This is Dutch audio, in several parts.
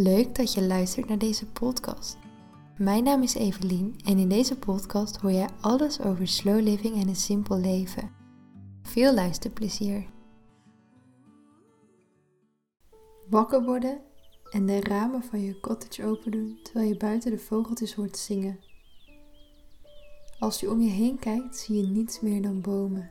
Leuk dat je luistert naar deze podcast. Mijn naam is Evelien en in deze podcast hoor jij alles over slow living en een simpel leven. Veel luisterplezier. Wakker worden en de ramen van je cottage open doen terwijl je buiten de vogeltjes hoort zingen. Als je om je heen kijkt, zie je niets meer dan bomen.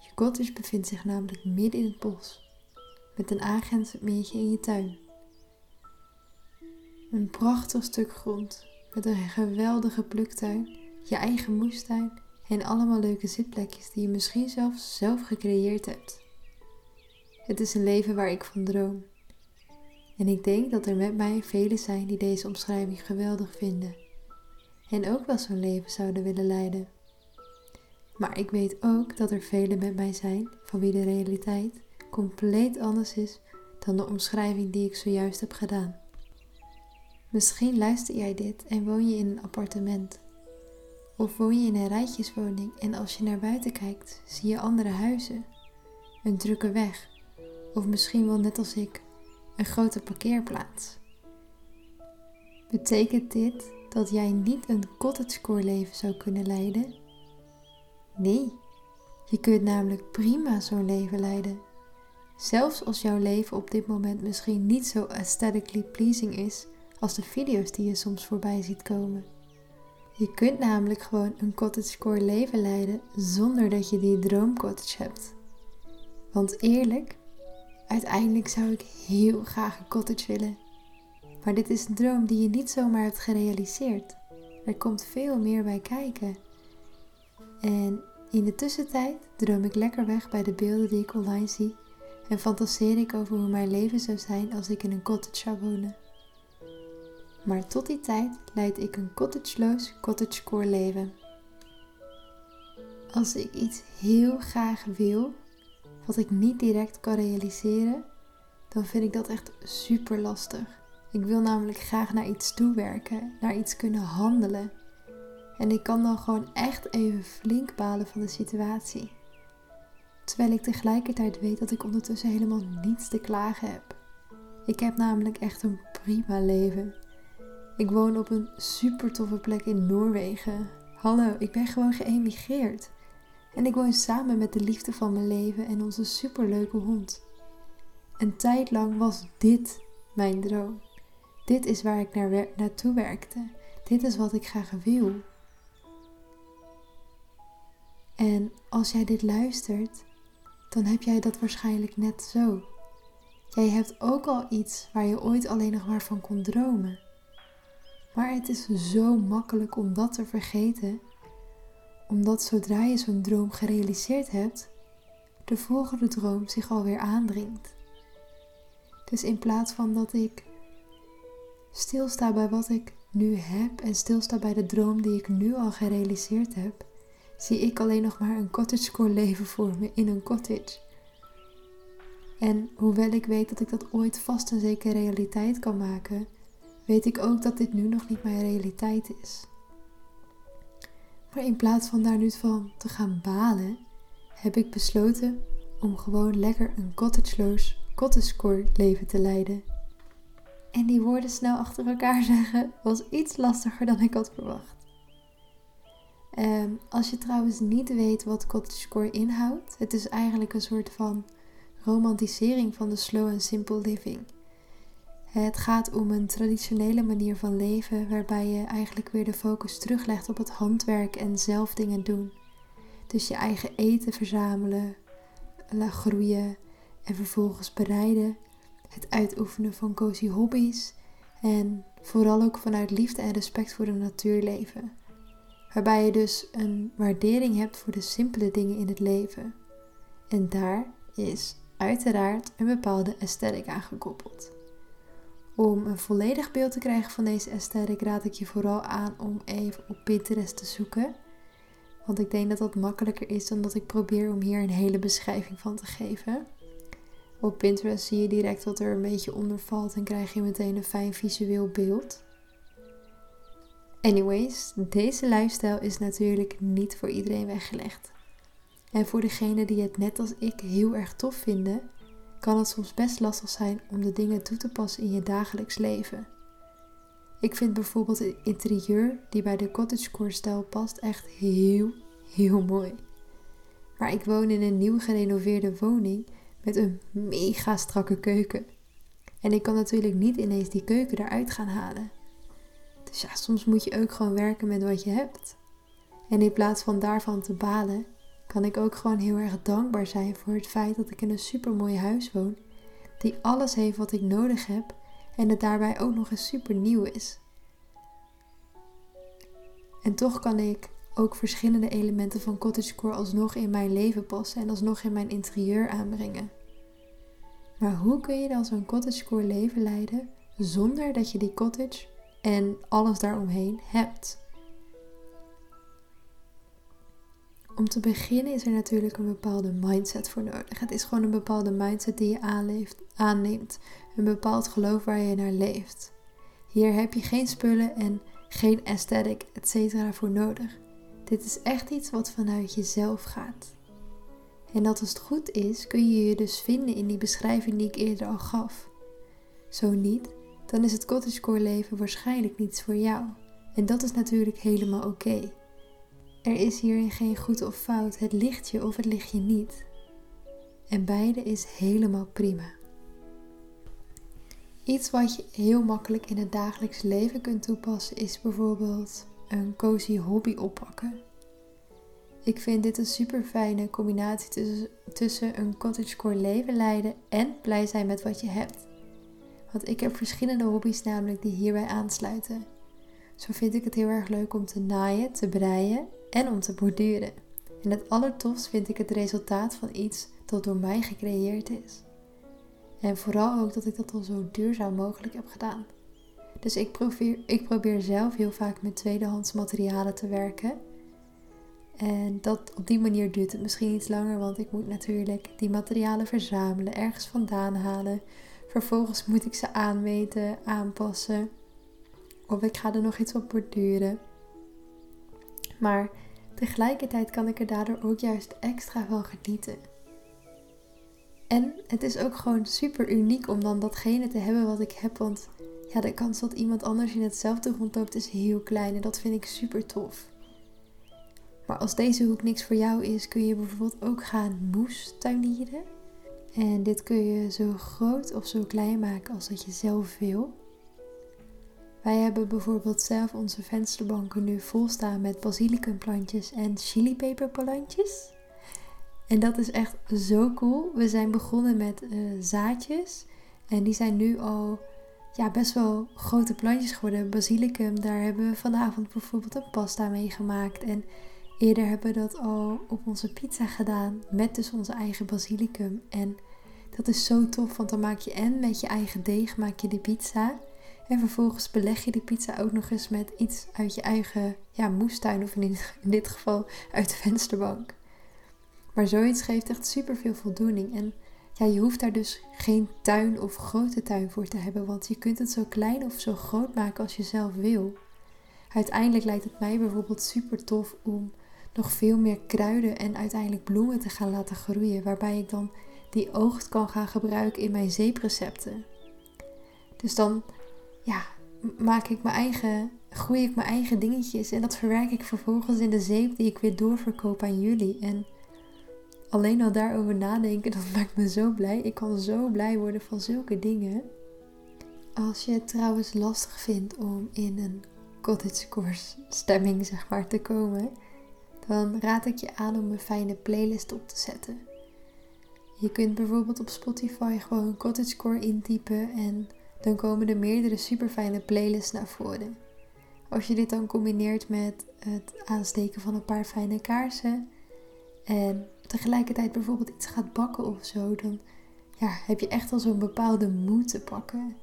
Je cottage bevindt zich namelijk midden in het bos, met een aangrenzend meertje in je tuin. Een prachtig stuk grond met een geweldige pluktuin, je eigen moestuin en allemaal leuke zitplekjes die je misschien zelfs zelf gecreëerd hebt. Het is een leven waar ik van droom. En ik denk dat er met mij velen zijn die deze omschrijving geweldig vinden. En ook wel zo'n leven zouden willen leiden. Maar ik weet ook dat er velen met mij zijn van wie de realiteit compleet anders is dan de omschrijving die ik zojuist heb gedaan. Misschien luister jij dit en woon je in een appartement. Of woon je in een rijtjeswoning en als je naar buiten kijkt, zie je andere huizen, een drukke weg, of misschien wel net als ik, een grote parkeerplaats. Betekent dit dat jij niet een cottagecore leven zou kunnen leiden? Nee, je kunt namelijk prima zo'n leven leiden. Zelfs als jouw leven op dit moment misschien niet zo aesthetically pleasing is als de video's die je soms voorbij ziet komen. Je kunt namelijk gewoon een cottagecore leven leiden zonder dat je die droomcottage hebt. Want eerlijk, uiteindelijk zou ik heel graag een cottage willen. Maar dit is een droom die je niet zomaar hebt gerealiseerd. Er komt veel meer bij kijken. En in de tussentijd droom ik lekker weg bij de beelden die ik online zie en fantaseer ik over hoe mijn leven zou zijn als ik in een cottage zou wonen. Maar tot die tijd leid ik een cottageloos cottagecore leven. Als ik iets heel graag wil, wat ik niet direct kan realiseren, dan vind ik dat echt super lastig. Ik wil namelijk graag naar iets toewerken, naar iets kunnen handelen. En ik kan dan gewoon echt even flink balen van de situatie. Terwijl ik tegelijkertijd weet dat ik ondertussen helemaal niets te klagen heb. Ik heb namelijk echt een prima leven. Ik woon op een super toffe plek in Noorwegen. Hallo, ik ben gewoon geëmigreerd. En ik woon samen met de liefde van mijn leven en onze superleuke hond. Een tijd lang was dit mijn droom. Dit is waar ik naar naartoe werkte. Dit is wat ik graag wil. En als jij dit luistert, dan heb jij dat waarschijnlijk net zo. Jij hebt ook al iets waar je ooit alleen nog maar van kon dromen. Maar het is zo makkelijk om dat te vergeten, omdat zodra je zo'n droom gerealiseerd hebt, de volgende droom zich alweer aandringt. Dus in plaats van dat ik stilsta bij wat ik nu heb en stilsta bij de droom die ik nu al gerealiseerd heb, zie ik alleen nog maar een cottagecore leven voor me in een cottage. En hoewel ik weet dat ik dat ooit vast en zeker realiteit kan maken, weet ik ook dat dit nu nog niet mijn realiteit is. Maar in plaats van daar nu van te gaan balen, heb ik besloten om gewoon lekker een cottageloos cottagecore leven te leiden. En die woorden snel achter elkaar zeggen was iets lastiger dan ik had verwacht. Um, als je trouwens niet weet wat cottagecore inhoudt, het is eigenlijk een soort van romantisering van de slow en simple living. Het gaat om een traditionele manier van leven waarbij je eigenlijk weer de focus teruglegt op het handwerk en zelf dingen doen. Dus je eigen eten verzamelen, groeien en vervolgens bereiden. Het uitoefenen van cozy hobby's en vooral ook vanuit liefde en respect voor de natuur leven. Waarbij je dus een waardering hebt voor de simpele dingen in het leven. En daar is uiteraard een bepaalde esthetic aan gekoppeld. Om een volledig beeld te krijgen van deze aesthetic raad ik je vooral aan om even op Pinterest te zoeken. Want ik denk dat dat makkelijker is dan dat ik probeer om hier een hele beschrijving van te geven. Op Pinterest zie je direct wat er een beetje onder valt en krijg je meteen een fijn visueel beeld. Anyways, deze lifestyle is natuurlijk niet voor iedereen weggelegd. En voor degenen die het net als ik heel erg tof vinden, kan het soms best lastig zijn om de dingen toe te passen in je dagelijks leven. Ik vind bijvoorbeeld het interieur die bij de cottagecore stijl past echt heel, heel mooi. Maar ik woon in een nieuw gerenoveerde woning met een mega strakke keuken. En ik kan natuurlijk niet ineens die keuken eruit gaan halen. Dus ja, soms moet je ook gewoon werken met wat je hebt. En in plaats van daarvan te balen, kan ik ook gewoon heel erg dankbaar zijn voor het feit dat ik in een super mooi huis woon, die alles heeft wat ik nodig heb en het daarbij ook nog eens super nieuw is. En toch kan ik ook verschillende elementen van cottagecore alsnog in mijn leven passen en alsnog in mijn interieur aanbrengen. Maar hoe kun je dan zo'n cottagecore leven leiden zonder dat je die cottage en alles daaromheen hebt? Om te beginnen is er natuurlijk een bepaalde mindset voor nodig. Het is gewoon een bepaalde mindset die je aanleeft, aanneemt. Een bepaald geloof waar je naar leeft. Hier heb je geen spullen en geen aesthetic, etc. voor nodig. Dit is echt iets wat vanuit jezelf gaat. En dat als het goed is, kun je je dus vinden in die beschrijving die ik eerder al gaf. Zo niet, dan is het cottagecore leven waarschijnlijk niets voor jou. En dat is natuurlijk helemaal oké. Er is hierin geen goed of fout, het ligt je of het ligt je niet. En beide is helemaal prima. Iets wat je heel makkelijk in het dagelijks leven kunt toepassen is bijvoorbeeld een cozy hobby oppakken. Ik vind dit een super fijne combinatie tussen, tussen een cottagecore leven leiden en blij zijn met wat je hebt. Want ik heb verschillende hobby's namelijk die hierbij aansluiten. Zo vind ik het heel erg leuk om te naaien, te breien en om te borduren. En het allertofst vind ik het resultaat van iets dat door mij gecreëerd is. En vooral ook dat ik dat al zo duurzaam mogelijk heb gedaan. Dus ik probeer, ik probeer zelf heel vaak met tweedehands materialen te werken. En dat op die manier duurt het misschien iets langer, want ik moet natuurlijk die materialen verzamelen, ergens vandaan halen. Vervolgens moet ik ze aanmeten, aanpassen. Of ik ga er nog iets op borduren. Maar tegelijkertijd kan ik er daardoor ook juist extra van genieten. En het is ook gewoon super uniek om dan datgene te hebben wat ik heb. Want ja, de kans dat iemand anders in hetzelfde rondloopt is heel klein. En dat vind ik super tof. Maar als deze hoek niks voor jou is, kun je bijvoorbeeld ook gaan moestuinieren. En dit kun je zo groot of zo klein maken als dat je zelf wil. Wij hebben bijvoorbeeld zelf onze vensterbanken nu vol staan met basilicumplantjes en chilipeperplantjes. En dat is echt zo cool. We zijn begonnen met uh, zaadjes. En die zijn nu al ja, best wel grote plantjes geworden. Basilicum, daar hebben we vanavond bijvoorbeeld een pasta mee gemaakt. En eerder hebben we dat al op onze pizza gedaan. Met dus onze eigen basilicum. En dat is zo tof, want dan maak je en met je eigen deeg maak je de pizza. En vervolgens beleg je die pizza ook nog eens met iets uit je eigen ja, moestuin. Of in, in dit geval uit de vensterbank. Maar zoiets geeft echt super veel voldoening. En ja, je hoeft daar dus geen tuin of grote tuin voor te hebben, want je kunt het zo klein of zo groot maken als je zelf wil. Uiteindelijk lijkt het mij bijvoorbeeld super tof om nog veel meer kruiden en uiteindelijk bloemen te gaan laten groeien, waarbij ik dan die oogst kan gaan gebruiken in mijn zeeprecepten. Dus dan ja, maak ik mijn eigen, groei ik mijn eigen dingetjes en dat verwerk ik vervolgens in de zeep die ik weer doorverkoop aan jullie. En alleen al daarover nadenken, dat maakt me zo blij. Ik kan zo blij worden van zulke dingen. Als je het trouwens lastig vindt om in een cottagecore stemming zeg maar te komen, dan raad ik je aan om een fijne playlist op te zetten. Je kunt bijvoorbeeld op Spotify gewoon cottagecore intypen en dan komen er meerdere super fijne playlists naar voren. Als je dit dan combineert met het aansteken van een paar fijne kaarsen en tegelijkertijd bijvoorbeeld iets gaat bakken of zo, dan ja, heb je echt al zo'n bepaalde moed te pakken.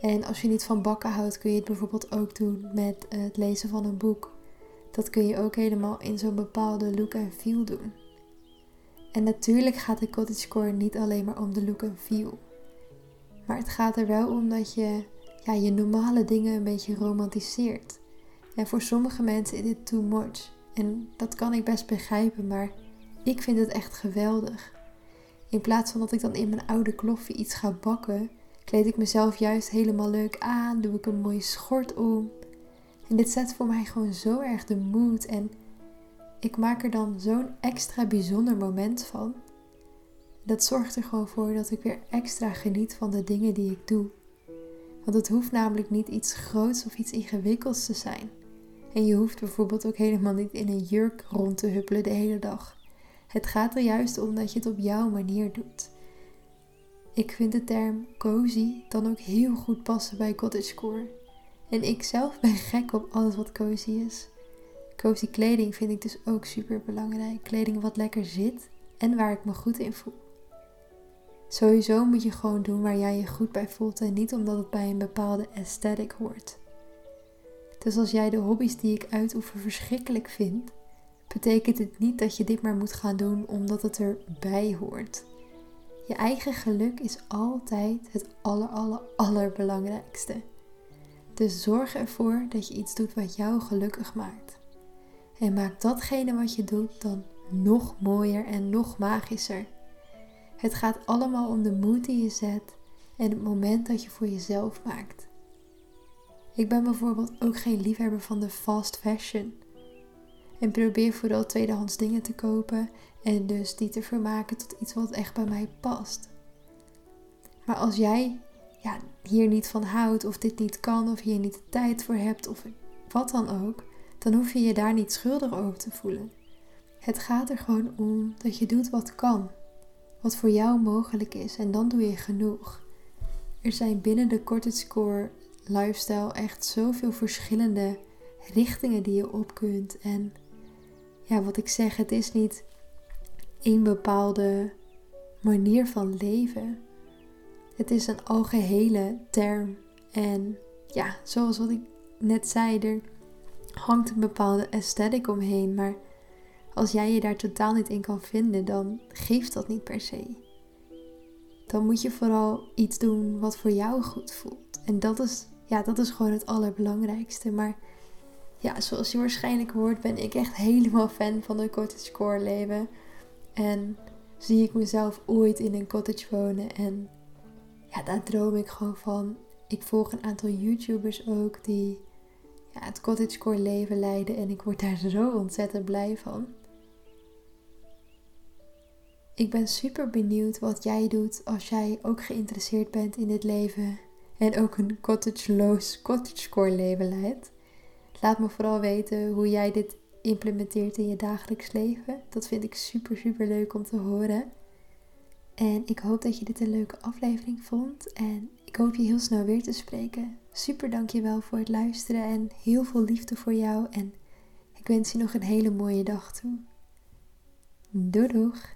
En als je niet van bakken houdt, kun je het bijvoorbeeld ook doen met het lezen van een boek. Dat kun je ook helemaal in zo'n bepaalde look en feel doen. En natuurlijk gaat de cottagecore niet alleen maar om de look en feel. Maar het gaat er wel om dat je ja, je normale dingen een beetje romantiseert. En voor sommige mensen is dit too much. En dat kan ik best begrijpen, maar ik vind het echt geweldig. In plaats van dat ik dan in mijn oude kloffie iets ga bakken, kleed ik mezelf juist helemaal leuk aan, doe ik een mooie schort om. En dit zet voor mij gewoon zo erg de mood en ik maak er dan zo'n extra bijzonder moment van. Dat zorgt er gewoon voor dat ik weer extra geniet van de dingen die ik doe. Want het hoeft namelijk niet iets groots of iets ingewikkelds te zijn. En je hoeft bijvoorbeeld ook helemaal niet in een jurk rond te huppelen de hele dag. Het gaat er juist om dat je het op jouw manier doet. Ik vind de term cozy dan ook heel goed passen bij cottagecore. En ik zelf ben gek op alles wat cozy is. Cozy kleding vind ik dus ook super belangrijk. Kleding wat lekker zit en waar ik me goed in voel. Sowieso moet je gewoon doen waar jij je goed bij voelt en niet omdat het bij een bepaalde aesthetic hoort. Dus als jij de hobby's die ik uitoefen verschrikkelijk vindt, betekent het niet dat je dit maar moet gaan doen omdat het erbij hoort. Je eigen geluk is altijd het aller, aller, allerbelangrijkste. Dus zorg ervoor dat je iets doet wat jou gelukkig maakt. En maak datgene wat je doet dan nog mooier en nog magischer. Het gaat allemaal om de moed die je zet en het moment dat je voor jezelf maakt. Ik ben bijvoorbeeld ook geen liefhebber van de fast fashion. En probeer vooral tweedehands dingen te kopen en dus die te vermaken tot iets wat echt bij mij past. Maar als jij ja, hier niet van houdt, of dit niet kan, of hier niet de tijd voor hebt, of wat dan ook, dan hoef je je daar niet schuldig over te voelen. Het gaat er gewoon om dat je doet wat kan, wat voor jou mogelijk is, en dan doe je genoeg. Er zijn binnen de cottagecore lifestyle echt zoveel verschillende richtingen die je op kunt. En ja, wat ik zeg, het is niet één bepaalde manier van leven. Het is een algehele term. En ja, zoals wat ik net zei, er hangt een bepaalde aesthetic omheen. Maar als jij je daar totaal niet in kan vinden, dan geeft dat niet per se. Dan moet je vooral iets doen wat voor jou goed voelt. En dat is, ja, dat is gewoon het allerbelangrijkste. Maar ja, zoals je waarschijnlijk hoort, ben ik echt helemaal fan van de cottagecore leven. En zie ik mezelf ooit in een cottage wonen. En ja, daar droom ik gewoon van. Ik volg een aantal YouTubers ook die ja, het cottagecore leven leiden. En ik word daar zo ontzettend blij van. Ik ben super benieuwd wat jij doet als jij ook geïnteresseerd bent in dit leven. En ook een cottageloos cottagecore leven leidt. Laat me vooral weten hoe jij dit implementeert in je dagelijks leven. Dat vind ik super, super leuk om te horen. En ik hoop dat je dit een leuke aflevering vond. En ik hoop je heel snel weer te spreken. Super dankjewel voor het luisteren en heel veel liefde voor jou. En ik wens je nog een hele mooie dag toe. Doei doeg!